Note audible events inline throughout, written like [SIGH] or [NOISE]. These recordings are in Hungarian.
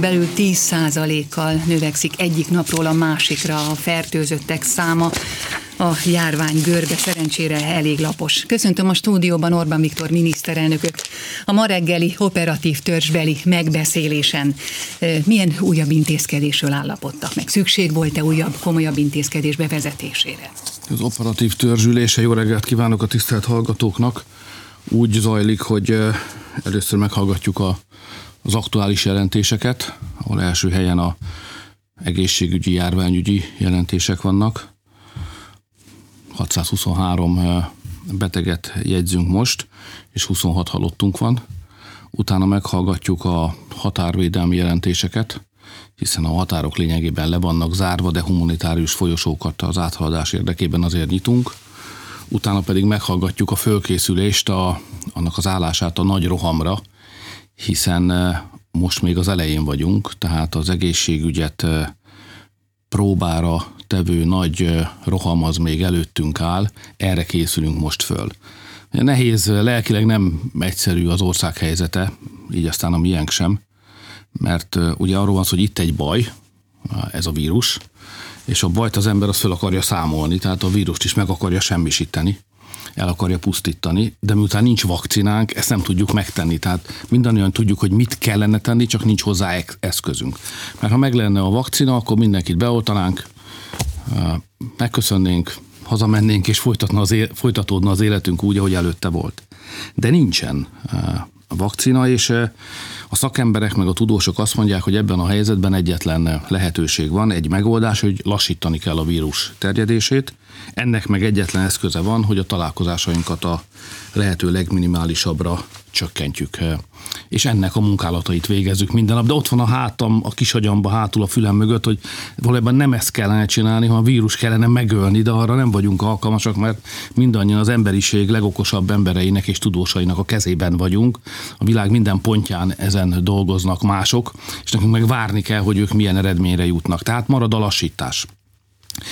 Belül 10%-kal növekszik egyik napról a másikra a fertőzöttek száma. A járvány görbe szerencsére elég lapos. Köszöntöm a stúdióban Orbán Viktor miniszterelnököt. A ma reggeli operatív törzsbeli megbeszélésen milyen újabb intézkedésről állapodtak meg? Szükség volt-e újabb, komolyabb intézkedés bevezetésére? Az operatív törzsülése, jó reggelt kívánok a tisztelt hallgatóknak! Úgy zajlik, hogy először meghallgatjuk a az aktuális jelentéseket, ahol első helyen a egészségügyi, járványügyi jelentések vannak. 623 beteget jegyzünk most, és 26 halottunk van. Utána meghallgatjuk a határvédelmi jelentéseket, hiszen a határok lényegében le vannak zárva, de humanitárius folyosókat az áthaladás érdekében azért nyitunk. Utána pedig meghallgatjuk a fölkészülést, a, annak az állását a nagy rohamra, hiszen most még az elején vagyunk, tehát az egészségügyet próbára tevő nagy roham az még előttünk áll, erre készülünk most föl. Nehéz, lelkileg nem egyszerű az ország helyzete, így aztán a miénk sem, mert ugye arról van szó, hogy itt egy baj, ez a vírus, és a bajt az ember az föl akarja számolni, tehát a vírust is meg akarja semmisíteni el akarja pusztítani, de miután nincs vakcinánk, ezt nem tudjuk megtenni. Tehát mindannyian tudjuk, hogy mit kellene tenni, csak nincs hozzá eszközünk. Mert ha meg lenne a vakcina, akkor mindenkit beoltanánk, megköszönnénk, hazamennénk, és folytatna az élet, folytatódna az életünk úgy, ahogy előtte volt. De nincsen vakcina, és a szakemberek meg a tudósok azt mondják, hogy ebben a helyzetben egyetlen lehetőség van, egy megoldás, hogy lassítani kell a vírus terjedését. Ennek meg egyetlen eszköze van, hogy a találkozásainkat a lehető legminimálisabbra csökkentjük. És ennek a munkálatait végezzük minden nap. De ott van a hátam, a kisagyamba, hátul a fülem mögött, hogy valójában nem ezt kellene csinálni, hanem a vírus kellene megölni, de arra nem vagyunk alkalmasak, mert mindannyian az emberiség legokosabb embereinek és tudósainak a kezében vagyunk. A világ minden pontján ezen dolgoznak mások, és nekünk meg várni kell, hogy ők milyen eredményre jutnak. Tehát marad a lassítás.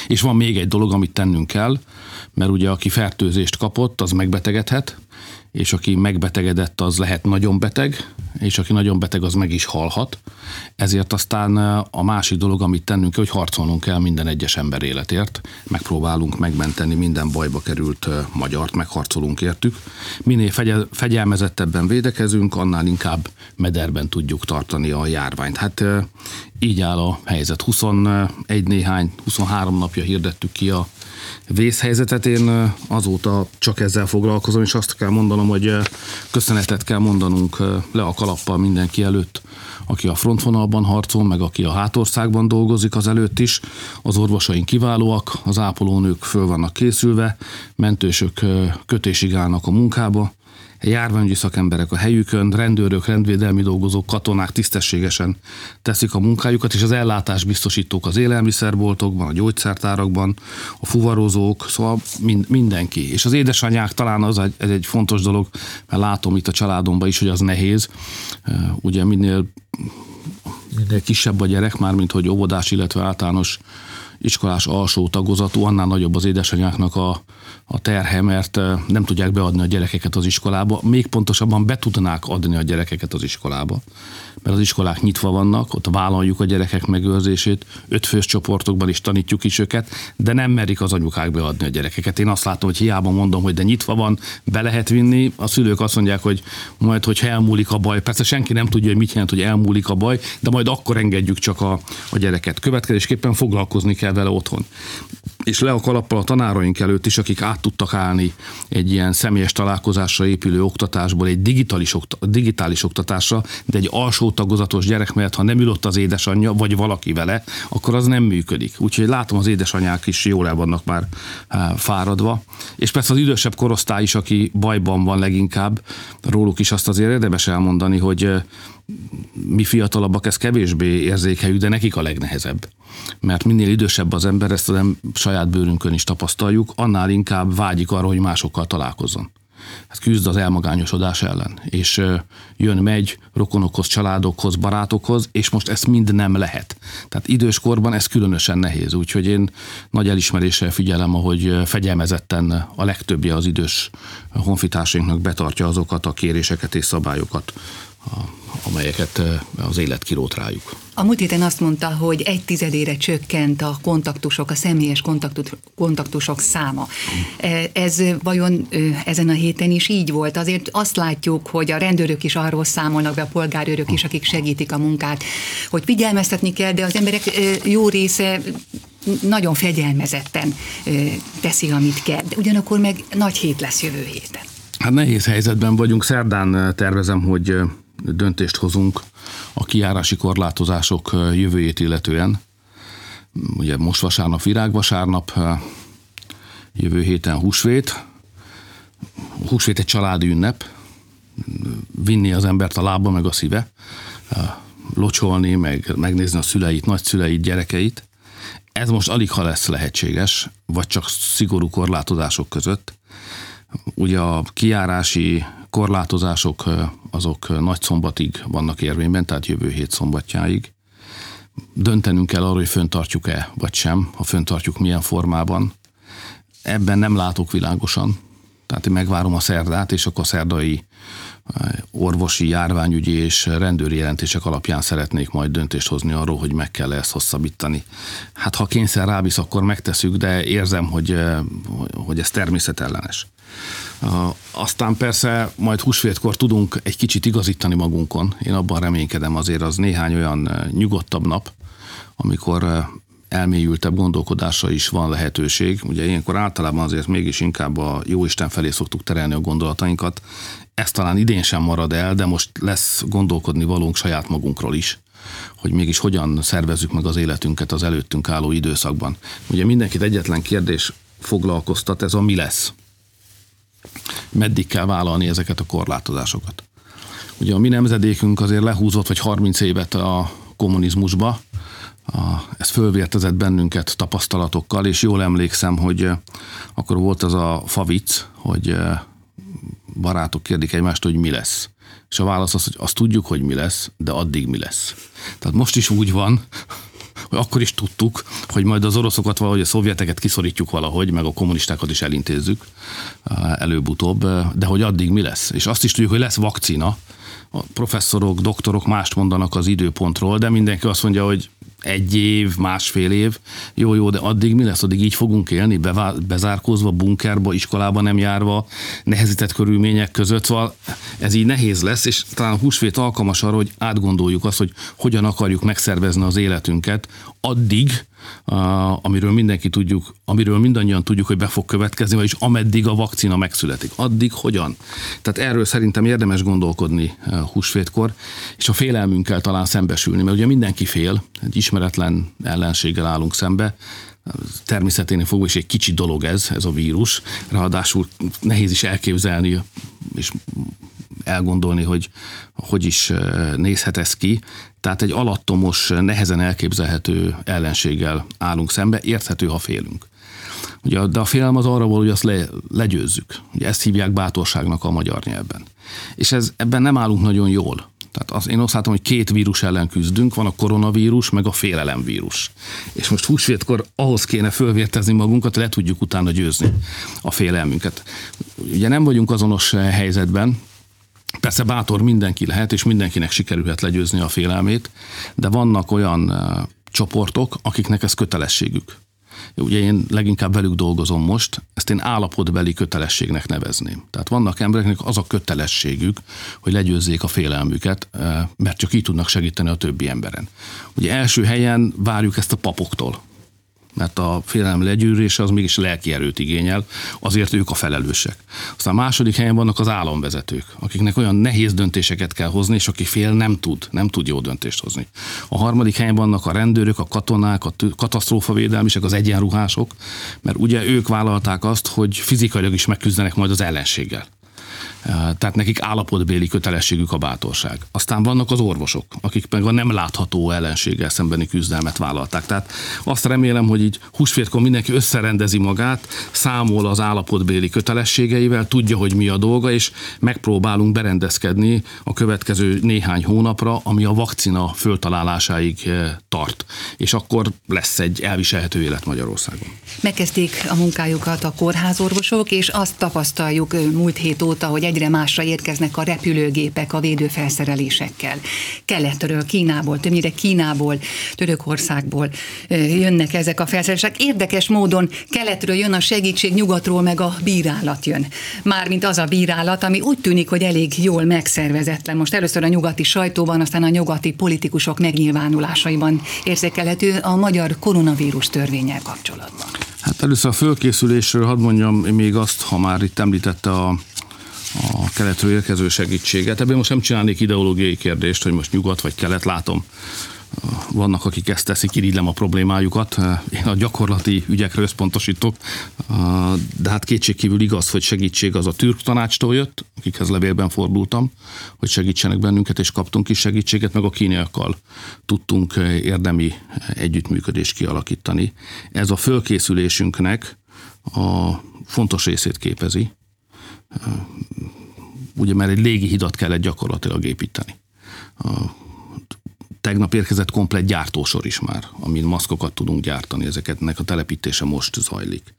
És van még egy dolog, amit tennünk kell, mert ugye aki fertőzést kapott, az megbetegedhet, és aki megbetegedett, az lehet nagyon beteg, és aki nagyon beteg, az meg is halhat. Ezért aztán a másik dolog, amit tennünk kell, hogy harcolnunk kell minden egyes ember életért. Megpróbálunk megmenteni minden bajba került magyart, megharcolunk értük. Minél fegyel, fegyelmezettebben védekezünk, annál inkább mederben tudjuk tartani a járványt. Hát így áll a helyzet. 21 néhány, 23 napja hirdettük ki a vészhelyzetet. Én azóta csak ezzel foglalkozom, és azt kell mondanom, hogy köszönetet kell mondanunk le a kalappal mindenki előtt, aki a frontvonalban harcol, meg aki a hátországban dolgozik az előtt is. Az orvosaink kiválóak, az ápolónők föl vannak készülve, mentősök kötésig állnak a munkába, járványügyi szakemberek a helyükön, rendőrök, rendvédelmi dolgozók, katonák tisztességesen teszik a munkájukat, és az ellátás biztosítók az élelmiszerboltokban, a gyógyszertárakban, a fuvarozók, szóval mind, mindenki. És az édesanyák talán az egy, ez egy fontos dolog, mert látom itt a családomban is, hogy az nehéz. Ugye minél, minél kisebb a gyerek, már mint hogy óvodás, illetve általános iskolás alsó tagozatú, annál nagyobb az édesanyáknak a, a terhe, mert nem tudják beadni a gyerekeket az iskolába. Még pontosabban be tudnák adni a gyerekeket az iskolába, mert az iskolák nyitva vannak, ott vállaljuk a gyerekek megőrzését, ötfős csoportokban is tanítjuk is őket, de nem merik az anyukák beadni a gyerekeket. Én azt látom, hogy hiába mondom, hogy de nyitva van, be lehet vinni, a szülők azt mondják, hogy majd, hogy elmúlik a baj. Persze senki nem tudja, hogy mit jelent, hogy elmúlik a baj, de majd akkor engedjük csak a, a gyereket. Következésképpen foglalkozni kell vele otthon. És le a kalappal a tanáraink előtt is, akik át tudtak állni egy ilyen személyes találkozásra épülő oktatásból egy digitális, okta, digitális oktatásra, de egy alsó tagozatos gyerek mellett, ha nem ülött az édesanyja, vagy valaki vele, akkor az nem működik. Úgyhogy látom, az édesanyák is jól el vannak már fáradva. És persze az idősebb korosztály is, aki bajban van leginkább, róluk is azt azért érdemes elmondani, hogy mi fiatalabbak ez kevésbé érzékeljük, de nekik a legnehezebb. Mert minél idősebb az ember, ezt az saját bőrünkön is tapasztaljuk, annál inkább vágyik arra, hogy másokkal találkozzon. Hát küzd az elmagányosodás ellen, és jön, megy rokonokhoz, családokhoz, barátokhoz, és most ezt mind nem lehet. Tehát időskorban ez különösen nehéz, úgyhogy én nagy elismeréssel figyelem, ahogy fegyelmezetten a legtöbbje az idős honfitársainknak betartja azokat a kéréseket és szabályokat, amelyeket az élet kirót rájuk. A múlt héten azt mondta, hogy egy tizedére csökkent a kontaktusok, a személyes kontaktusok száma. E, ez vajon ezen a héten is így volt? Azért azt látjuk, hogy a rendőrök is arról számolnak be, a polgárőrök is, akik segítik a munkát, hogy figyelmeztetni kell, de az emberek jó része nagyon fegyelmezetten teszi, amit kell. De ugyanakkor meg nagy hét lesz jövő héten. Hát nehéz helyzetben vagyunk. Szerdán tervezem, hogy döntést hozunk a kiárási korlátozások jövőjét illetően. Ugye most vasárnap virágvasárnap, jövő héten húsvét. Húsvét egy családi ünnep, vinni az embert a lába meg a szíve, locsolni, meg megnézni a szüleit, nagyszüleit, gyerekeit. Ez most alig ha lesz lehetséges, vagy csak szigorú korlátozások között. Ugye a kiárási korlátozások azok nagy szombatig vannak érvényben, tehát jövő hét szombatjáig. Döntenünk kell arról, hogy föntartjuk-e, vagy sem, ha föntartjuk milyen formában. Ebben nem látok világosan, tehát én megvárom a szerdát, és akkor a szerdai orvosi, járványügyi és rendőri jelentések alapján szeretnék majd döntést hozni arról, hogy meg kell ezt hosszabbítani. Hát ha kényszer rávisz, akkor megteszük, de érzem, hogy, hogy ez természetellenes. Aztán persze majd húsvétkor tudunk egy kicsit igazítani magunkon. Én abban reménykedem azért az néhány olyan nyugodtabb nap, amikor elmélyültebb gondolkodásra is van lehetőség. Ugye ilyenkor általában azért mégis inkább a Jóisten felé szoktuk terelni a gondolatainkat. Ez talán idén sem marad el, de most lesz gondolkodni valónk saját magunkról is hogy mégis hogyan szervezzük meg az életünket az előttünk álló időszakban. Ugye mindenkit egyetlen kérdés foglalkoztat, ez a mi lesz meddig kell vállalni ezeket a korlátozásokat. Ugye a mi nemzedékünk azért lehúzott, vagy 30 évet a kommunizmusba, a, ez fölvértezett bennünket tapasztalatokkal, és jól emlékszem, hogy eh, akkor volt az a favic, hogy eh, barátok kérdik egymást, hogy mi lesz. És a válasz az, hogy azt tudjuk, hogy mi lesz, de addig mi lesz. Tehát most is úgy van, akkor is tudtuk, hogy majd az oroszokat valahogy a szovjeteket kiszorítjuk valahogy, meg a kommunistákat is elintézzük előbb-utóbb, de hogy addig mi lesz. És azt is tudjuk, hogy lesz vakcina, a professzorok, doktorok mást mondanak az időpontról, de mindenki azt mondja, hogy egy év, másfél év, jó, jó, de addig mi lesz? Addig így fogunk élni, bezárkózva, bunkerba, iskolába nem járva, nehezített körülmények között, szóval ez így nehéz lesz, és talán a húsvét alkalmas arra, hogy átgondoljuk azt, hogy hogyan akarjuk megszervezni az életünket, addig, amiről mindenki tudjuk, amiről mindannyian tudjuk, hogy be fog következni, vagyis ameddig a vakcina megszületik. Addig hogyan? Tehát erről szerintem érdemes gondolkodni húsvétkor, és a félelmünkkel talán szembesülni, mert ugye mindenki fél, egy ismeretlen ellenséggel állunk szembe, természeténél fogva is egy kicsi dolog ez, ez a vírus, ráadásul nehéz is elképzelni, és elgondolni, hogy hogy is nézhet ez ki. Tehát egy alattomos, nehezen elképzelhető ellenséggel állunk szembe, érthető, ha félünk. Ugye, de a félelem az arra volt, hogy azt le, legyőzzük. Ugye ezt hívják bátorságnak a magyar nyelven. És ez, ebben nem állunk nagyon jól. Tehát az, én azt látom, hogy két vírus ellen küzdünk, van a koronavírus, meg a félelemvírus. És most húsvétkor ahhoz kéne fölvértezni magunkat, le tudjuk utána győzni a félelmünket. Ugye nem vagyunk azonos helyzetben, Persze bátor mindenki lehet, és mindenkinek sikerülhet legyőzni a félelmét, de vannak olyan csoportok, akiknek ez kötelességük. Ugye én leginkább velük dolgozom most, ezt én állapotbeli kötelességnek nevezném. Tehát vannak embereknek az a kötelességük, hogy legyőzzék a félelmüket, mert csak így tudnak segíteni a többi emberen. Ugye első helyen várjuk ezt a papoktól, mert a félelem legyűrése az mégis lelki erőt igényel, azért ők a felelősek. Aztán a második helyen vannak az államvezetők, akiknek olyan nehéz döntéseket kell hozni, és aki fél nem tud, nem tud jó döntést hozni. A harmadik helyen vannak a rendőrök, a katonák, a katasztrófavédelmisek, az egyenruhások, mert ugye ők vállalták azt, hogy fizikailag is megküzdenek majd az ellenséggel tehát nekik állapotbéli kötelességük a bátorság. Aztán vannak az orvosok, akik meg a nem látható ellenséggel szembeni küzdelmet vállalták. Tehát azt remélem, hogy így húsvétkor mindenki összerendezi magát, számol az állapotbéli kötelességeivel, tudja, hogy mi a dolga, és megpróbálunk berendezkedni a következő néhány hónapra, ami a vakcina föltalálásáig tart. És akkor lesz egy elviselhető élet Magyarországon. Megkezdték a munkájukat a kórházorvosok, és azt tapasztaljuk múlt hét óta, hogy egy egyre másra érkeznek a repülőgépek a védőfelszerelésekkel. Keletről, Kínából, többnyire Kínából, Törökországból jönnek ezek a felszerelések. Érdekes módon keletről jön a segítség, nyugatról meg a bírálat jön. Mármint az a bírálat, ami úgy tűnik, hogy elég jól megszervezetlen. Most először a nyugati sajtóban, aztán a nyugati politikusok megnyilvánulásaiban érzékelhető a magyar koronavírus törvényel kapcsolatban. Hát először a fölkészülésről hadd mondjam még azt, ha már itt említette a, a keletről érkező segítséget. Ebben most nem csinálnék ideológiai kérdést, hogy most nyugat vagy kelet, látom vannak, akik ezt teszik, irigylem a problémájukat. Én a gyakorlati ügyekre összpontosítok, de hát kétségkívül igaz, hogy segítség az a türk tanácstól jött, akikhez levélben fordultam, hogy segítsenek bennünket, és kaptunk is segítséget, meg a kínaiakkal tudtunk érdemi együttműködést kialakítani. Ez a fölkészülésünknek a fontos részét képezi. Ugye, mert egy légi hidat kellett gyakorlatilag építeni tegnap érkezett komplet gyártósor is már, amin maszkokat tudunk gyártani, ezeketnek a telepítése most zajlik.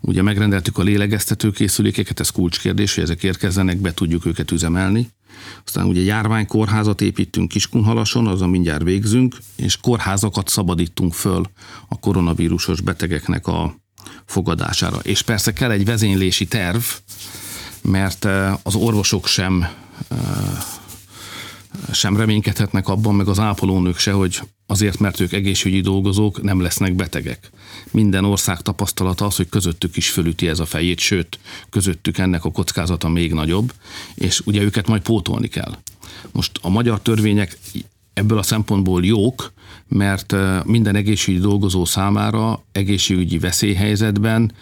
Ugye megrendeltük a lélegeztető készülékeket, ez kulcskérdés, hogy ezek érkezzenek, be tudjuk őket üzemelni. Aztán ugye járványkórházat építünk Kiskunhalason, a mindjárt végzünk, és kórházakat szabadítunk föl a koronavírusos betegeknek a fogadására. És persze kell egy vezénylési terv, mert az orvosok sem sem reménykedhetnek abban, meg az ápolónők se, hogy azért, mert ők egészségügyi dolgozók, nem lesznek betegek. Minden ország tapasztalata az, hogy közöttük is fölüti ez a fejét, sőt, közöttük ennek a kockázata még nagyobb, és ugye őket majd pótolni kell. Most a magyar törvények ebből a szempontból jók, mert minden egészségügyi dolgozó számára egészségügyi veszélyhelyzetben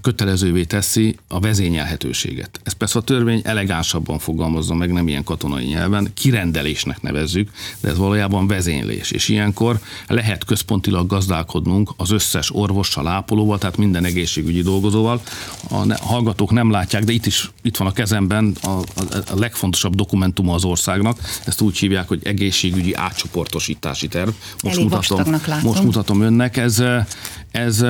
kötelezővé teszi a vezényelhetőséget. Ez persze a törvény elegánsabban fogalmazza meg, nem ilyen katonai nyelven, kirendelésnek nevezzük, de ez valójában vezénylés. És ilyenkor lehet központilag gazdálkodnunk az összes orvossal, ápolóval, tehát minden egészségügyi dolgozóval. A hallgatók nem látják, de itt is itt van a kezemben a, a, a legfontosabb dokumentuma az országnak. Ezt úgy hívják, hogy egészségügyi átcsoportosítási terv. Most Elég mutatom, most mutatom önnek. Ez, ez,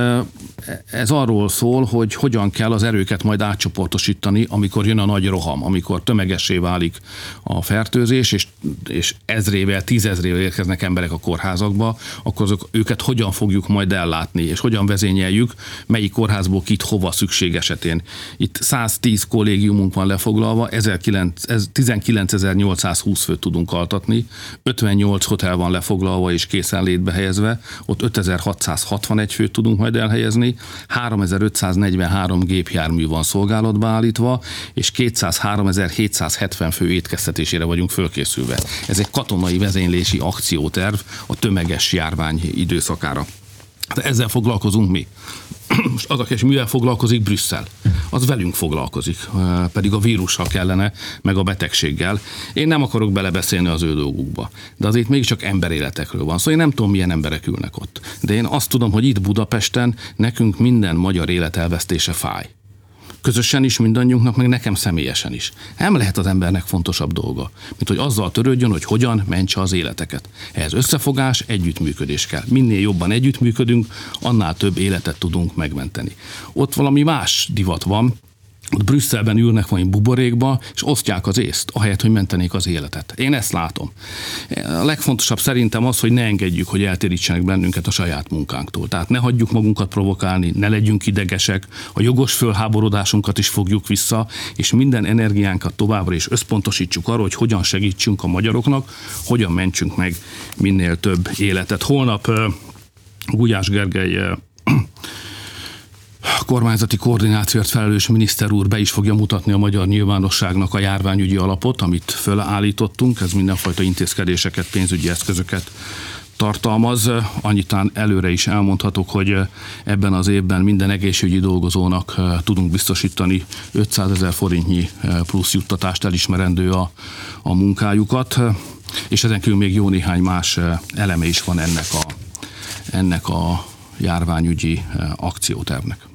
ez arról szól, hogy hogyan kell az erőket majd átcsoportosítani, amikor jön a nagy roham, amikor tömegessé válik a fertőzés, és, és ezrével, tízezrével érkeznek emberek a kórházakba, akkor azok, őket hogyan fogjuk majd ellátni, és hogyan vezényeljük, melyik kórházból kit hova szükség esetén. Itt 110 kollégiumunk van lefoglalva, 19.820 főt tudunk altatni, 58 hotel van lefoglalva és készenlétbe helyezve, ott 5661 főt tudunk majd elhelyezni, 3543 gépjármű van szolgálatba állítva, és 203.770 fő étkeztetésére vagyunk fölkészülve. Ez egy katonai vezénylési akcióterv a tömeges járvány időszakára. De ezzel foglalkozunk mi. [CLEARS THROAT] Most az a kérdés, mivel foglalkozik Brüsszel? Az velünk foglalkozik, pedig a vírussal kellene, meg a betegséggel. Én nem akarok belebeszélni az ő dolgukba, de azért mégiscsak emberéletekről van szó. Szóval én nem tudom, milyen emberek ülnek ott. De én azt tudom, hogy itt Budapesten nekünk minden magyar életelvesztése fáj közösen is mindannyiunknak, meg nekem személyesen is. Nem lehet az embernek fontosabb dolga, mint hogy azzal törődjön, hogy hogyan mentse az életeket. Ehhez összefogás, együttműködés kell. Minél jobban együttműködünk, annál több életet tudunk megmenteni. Ott valami más divat van, ott Brüsszelben ülnek valami buborékba, és osztják az észt, ahelyett, hogy mentenék az életet. Én ezt látom. A legfontosabb szerintem az, hogy ne engedjük, hogy eltérítsenek bennünket a saját munkánktól. Tehát ne hagyjuk magunkat provokálni, ne legyünk idegesek, a jogos fölháborodásunkat is fogjuk vissza, és minden energiánkat továbbra is összpontosítsuk arra, hogy hogyan segítsünk a magyaroknak, hogyan mentsünk meg minél több életet. Holnap Gulyás Gergely kormányzati koordinációért felelős miniszter úr be is fogja mutatni a magyar nyilvánosságnak a járványügyi alapot, amit fölállítottunk, ez mindenfajta intézkedéseket, pénzügyi eszközöket tartalmaz. Annyitán előre is elmondhatok, hogy ebben az évben minden egészségügyi dolgozónak eh, tudunk biztosítani 500 ezer forintnyi eh, plusz juttatást elismerendő a, a munkájukat, és ezen kívül még jó néhány más eh, eleme is van ennek a, ennek a járványügyi akciótervnek.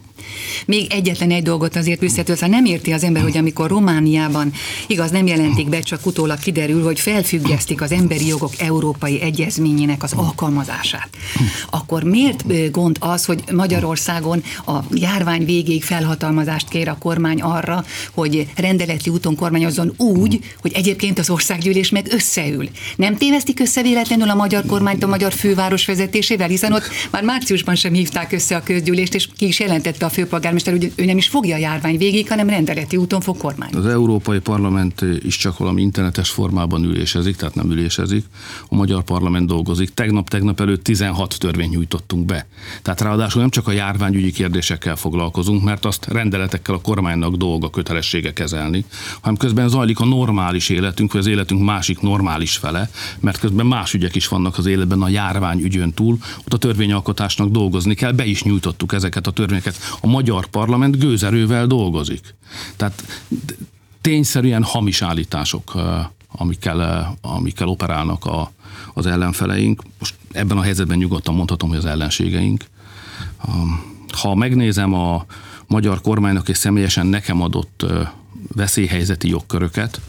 Még egyetlen egy dolgot azért visszatölsz, nem érti az ember, hogy amikor Romániában, igaz, nem jelentik be, csak utólag kiderül, hogy felfüggesztik az emberi jogok európai egyezményének az alkalmazását. Akkor miért gond az, hogy Magyarországon a járvány végéig felhatalmazást kér a kormány arra, hogy rendeleti úton kormányozzon úgy, hogy egyébként az országgyűlés meg összeül. Nem tévesztik össze véletlenül a magyar kormányt a magyar főváros vezetésével, hiszen ott már márciusban sem hívták össze a közgyűlést, és ki is jelentette a főpolgármester, hogy ő nem is fogja a járvány végig, hanem rendeleti úton fog kormány. Az Európai Parlament is csak valami internetes formában ülésezik, tehát nem ülésezik. A magyar parlament dolgozik. Tegnap-tegnap előtt 16 törvény nyújtottunk be. Tehát ráadásul nem csak a járványügyi kérdésekkel foglalkozunk, mert azt rendeletekkel a kormánynak dolga kötelessége kezelni, hanem közben zajlik a normális életünk, vagy az életünk másik normális fele, mert közben más ügyek is vannak az életben a járvány ügyön túl, ott a törvényalkotásnak dolgozni kell, be is nyújtottuk ezeket a törvényeket. A magyar parlament gőzerővel dolgozik. Tehát tényszerűen hamis állítások, amikkel, amikkel operálnak a, az ellenfeleink. Most ebben a helyzetben nyugodtan mondhatom, hogy az ellenségeink. Ha megnézem a magyar kormánynak és személyesen nekem adott veszélyhelyzeti jogköröket,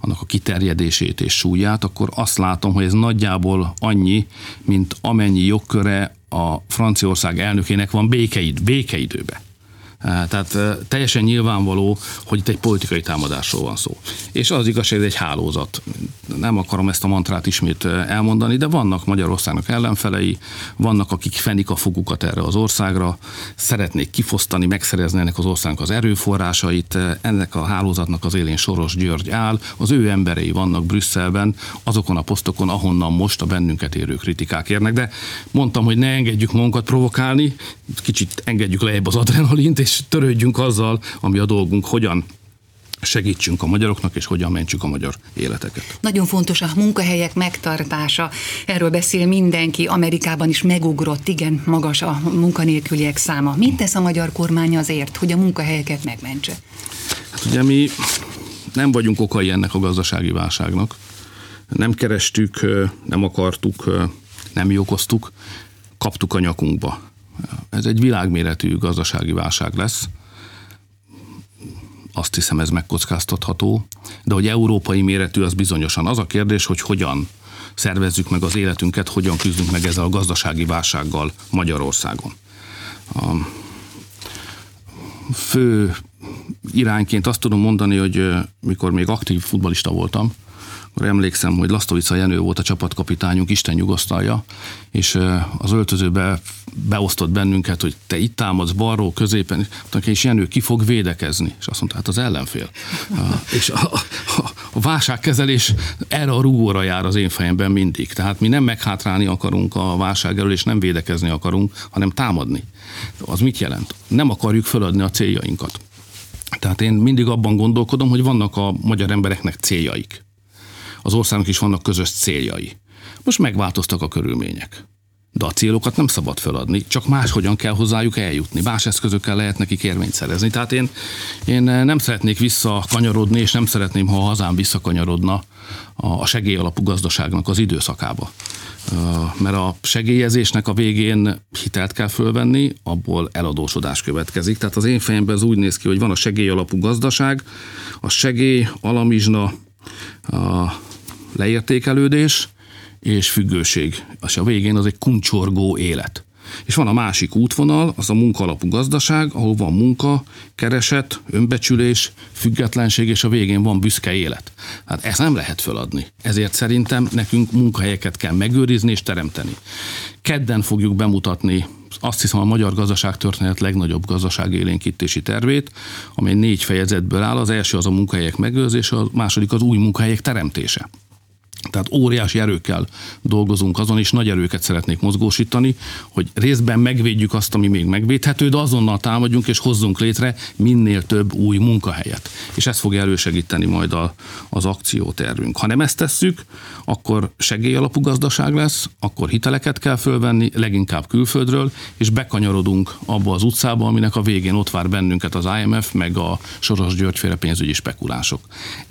annak a kiterjedését és súlyát, akkor azt látom, hogy ez nagyjából annyi, mint amennyi jogköre a Franciaország elnökének van békeid, békeidőbe. Tehát teljesen nyilvánvaló, hogy itt egy politikai támadásról van szó. És az igazság, hogy egy hálózat. Nem akarom ezt a mantrát ismét elmondani, de vannak Magyarországnak ellenfelei, vannak, akik fenik a fogukat erre az országra, szeretnék kifosztani, megszerezni ennek az országnak az erőforrásait, ennek a hálózatnak az élén Soros György áll, az ő emberei vannak Brüsszelben, azokon a posztokon, ahonnan most a bennünket érő kritikák érnek, de mondtam, hogy ne engedjük magunkat provokálni, kicsit engedjük lejjebb az adrenalint, és törődjünk azzal, ami a dolgunk, hogyan segítsünk a magyaroknak, és hogyan mentsük a magyar életeket. Nagyon fontos a munkahelyek megtartása. Erről beszél mindenki. Amerikában is megugrott, igen, magas a munkanélküliek száma. Mit tesz a magyar kormány azért, hogy a munkahelyeket megmentse? Hát ugye mi nem vagyunk okai ennek a gazdasági válságnak. Nem kerestük, nem akartuk, nem jókoztuk, kaptuk a nyakunkba. Ez egy világméretű gazdasági válság lesz. Azt hiszem, ez megkockáztatható. De hogy európai méretű, az bizonyosan az a kérdés, hogy hogyan szervezzük meg az életünket, hogyan küzdünk meg ezzel a gazdasági válsággal Magyarországon. A fő irányként azt tudom mondani, hogy mikor még aktív futbalista voltam, akkor emlékszem, hogy Lasztovica Jenő volt a csapatkapitányunk, Isten nyugosztalja, és az öltözőbe beosztott bennünket, hogy te itt támadsz balról, középen, és Jenő ki fog védekezni. És azt mondta, hát az ellenfél. [LAUGHS] és a, a, a válságkezelés erre a rúgóra jár az én fejemben mindig. Tehát mi nem meghátrálni akarunk a válság elől, és nem védekezni akarunk, hanem támadni. Az mit jelent? Nem akarjuk föladni a céljainkat. Tehát én mindig abban gondolkodom, hogy vannak a magyar embereknek céljaik az országnak is vannak közös céljai. Most megváltoztak a körülmények. De a célokat nem szabad feladni, csak máshogyan kell hozzájuk eljutni. Más eszközökkel lehet nekik érvényt szerezni. Tehát én, én nem szeretnék visszakanyarodni, és nem szeretném, ha a hazám visszakanyarodna a segélyalapú gazdaságnak az időszakába. Mert a segélyezésnek a végén hitelt kell fölvenni, abból eladósodás következik. Tehát az én fejemben ez úgy néz ki, hogy van a segélyalapú gazdaság, a segély, alamizsna, a leértékelődés és függőség. És a végén az egy kuncsorgó élet. És van a másik útvonal, az a munkalapú gazdaság, ahol van munka, kereset, önbecsülés, függetlenség, és a végén van büszke élet. Hát ezt nem lehet feladni. Ezért szerintem nekünk munkahelyeket kell megőrizni és teremteni. Kedden fogjuk bemutatni azt hiszem a magyar gazdaság történet legnagyobb gazdaságélénkítési tervét, amely négy fejezetből áll. Az első az a munkahelyek megőrzése, a második az új munkahelyek teremtése. Tehát óriási erőkkel dolgozunk azon, és nagy erőket szeretnék mozgósítani, hogy részben megvédjük azt, ami még megvédhető, de azonnal támadjunk és hozzunk létre minél több új munkahelyet. És ez fogja elősegíteni majd a, az akciótervünk. Ha nem ezt tesszük, akkor segélyalapú gazdaság lesz, akkor hiteleket kell fölvenni, leginkább külföldről, és bekanyarodunk abba az utcába, aminek a végén ott vár bennünket az IMF, meg a Soros Györgyféle pénzügyi spekulások.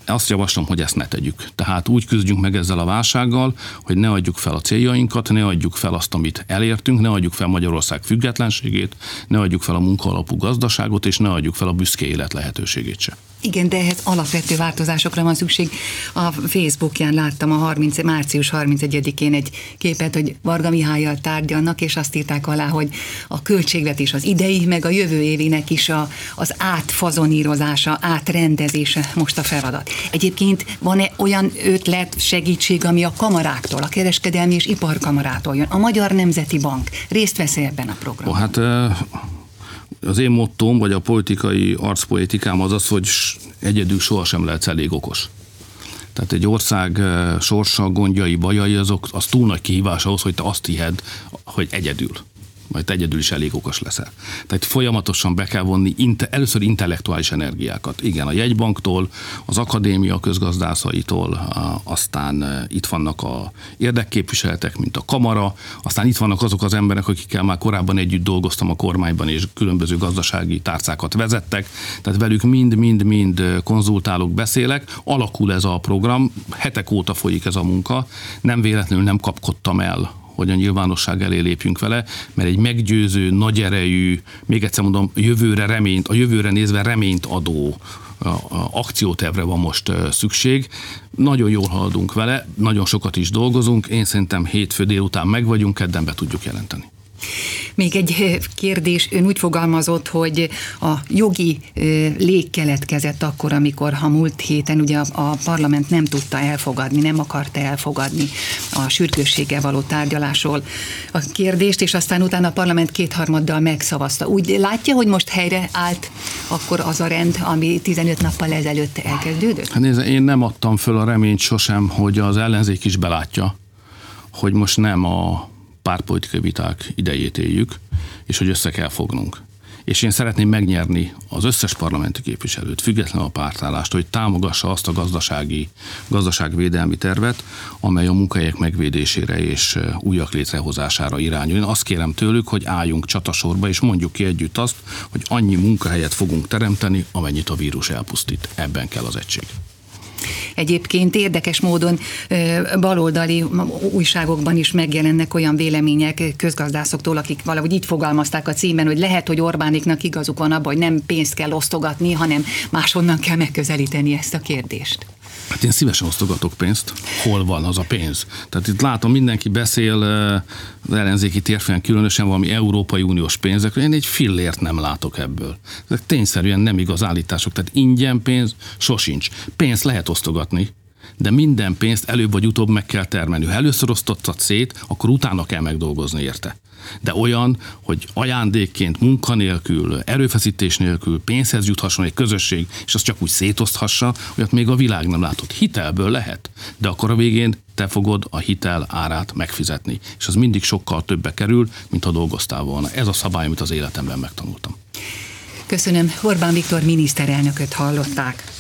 Azt javaslom, hogy ezt ne tegyük. Tehát úgy küzdjünk meg ezzel a válsággal, hogy ne adjuk fel a céljainkat, ne adjuk fel azt, amit elértünk, ne adjuk fel Magyarország függetlenségét, ne adjuk fel a munkaalapú gazdaságot, és ne adjuk fel a büszke élet lehetőségét se. Igen, de ehhez alapvető változásokra van szükség. A Facebookján láttam a 30, március 31-én egy képet, hogy Varga Mihályjal tárgyalnak, és azt írták alá, hogy a költségvetés az idei, meg a jövő évének is a, az átfazonírozása, átrendezése most a feladat. Egyébként van-e olyan ötlet, segítség, ami a kamaráktól, a kereskedelmi és iparkamarától jön? A Magyar Nemzeti Bank részt vesz ebben a programban? Oh, hát az én mottóm, vagy a politikai arcpolitikám az az, hogy egyedül sohasem lehetsz elég okos. Tehát egy ország sorsa, gondjai, bajai, azok, az túl nagy kihívás ahhoz, hogy te azt hihed, hogy egyedül majd egyedül is elég okos leszel. Tehát folyamatosan be kell vonni inte, először intellektuális energiákat. Igen, a jegybanktól, az akadémia közgazdászaitól, aztán itt vannak a érdekképviseletek, mint a kamara, aztán itt vannak azok az emberek, akikkel már korábban együtt dolgoztam a kormányban, és különböző gazdasági tárcákat vezettek, tehát velük mind-mind-mind konzultálok, beszélek, alakul ez a program, hetek óta folyik ez a munka, nem véletlenül nem kapkodtam el hogy a nyilvánosság elé lépjünk vele, mert egy meggyőző, nagy erejű, még egyszer mondom, jövőre reményt, a jövőre nézve reményt adó akciótervre van most szükség. Nagyon jól haladunk vele, nagyon sokat is dolgozunk, én szerintem hétfő délután meg vagyunk, kedden be tudjuk jelenteni. Még egy eh, kérdés, ön úgy fogalmazott, hogy a jogi eh, lég keletkezett akkor, amikor a múlt héten ugye a parlament nem tudta elfogadni, nem akarta elfogadni a sürgősséggel való tárgyalásról a kérdést, és aztán utána a parlament kétharmaddal megszavazta. Úgy látja, hogy most helyre állt akkor az a rend, ami 15 nappal ezelőtt elkezdődött? Hát nézze, én nem adtam föl a reményt sosem, hogy az ellenzék is belátja, hogy most nem a pártpolitikai viták idejét éljük, és hogy össze kell fognunk. És én szeretném megnyerni az összes parlamenti képviselőt, független a pártállást, hogy támogassa azt a gazdasági, gazdaságvédelmi tervet, amely a munkahelyek megvédésére és újak létrehozására irányul. Én azt kérem tőlük, hogy álljunk csatasorba, és mondjuk ki együtt azt, hogy annyi munkahelyet fogunk teremteni, amennyit a vírus elpusztít. Ebben kell az egység. Egyébként érdekes módon baloldali újságokban is megjelennek olyan vélemények közgazdászoktól, akik valahogy így fogalmazták a címben, hogy lehet, hogy Orbániknak igazuk van abban, hogy nem pénzt kell osztogatni, hanem máshonnan kell megközelíteni ezt a kérdést. Hát én szívesen osztogatok pénzt. Hol van az a pénz? Tehát itt látom, mindenki beszél az ellenzéki térfélen különösen valami Európai Uniós pénzekről. Én egy fillért nem látok ebből. Ezek tényszerűen nem igaz állítások. Tehát ingyen pénz sosincs. Pénzt lehet osztogatni, de minden pénzt előbb vagy utóbb meg kell termelni. Ha először osztottad szét, akkor utána kell megdolgozni érte. De olyan, hogy ajándékként, munkanélkül, erőfeszítés nélkül pénzhez juthasson egy közösség, és azt csak úgy szétoszthassa, olyat még a világ nem látott. Hitelből lehet, de akkor a végén te fogod a hitel árát megfizetni. És az mindig sokkal többe kerül, mint ha dolgoztál volna. Ez a szabály, amit az életemben megtanultam. Köszönöm. Orbán Viktor miniszterelnököt hallották.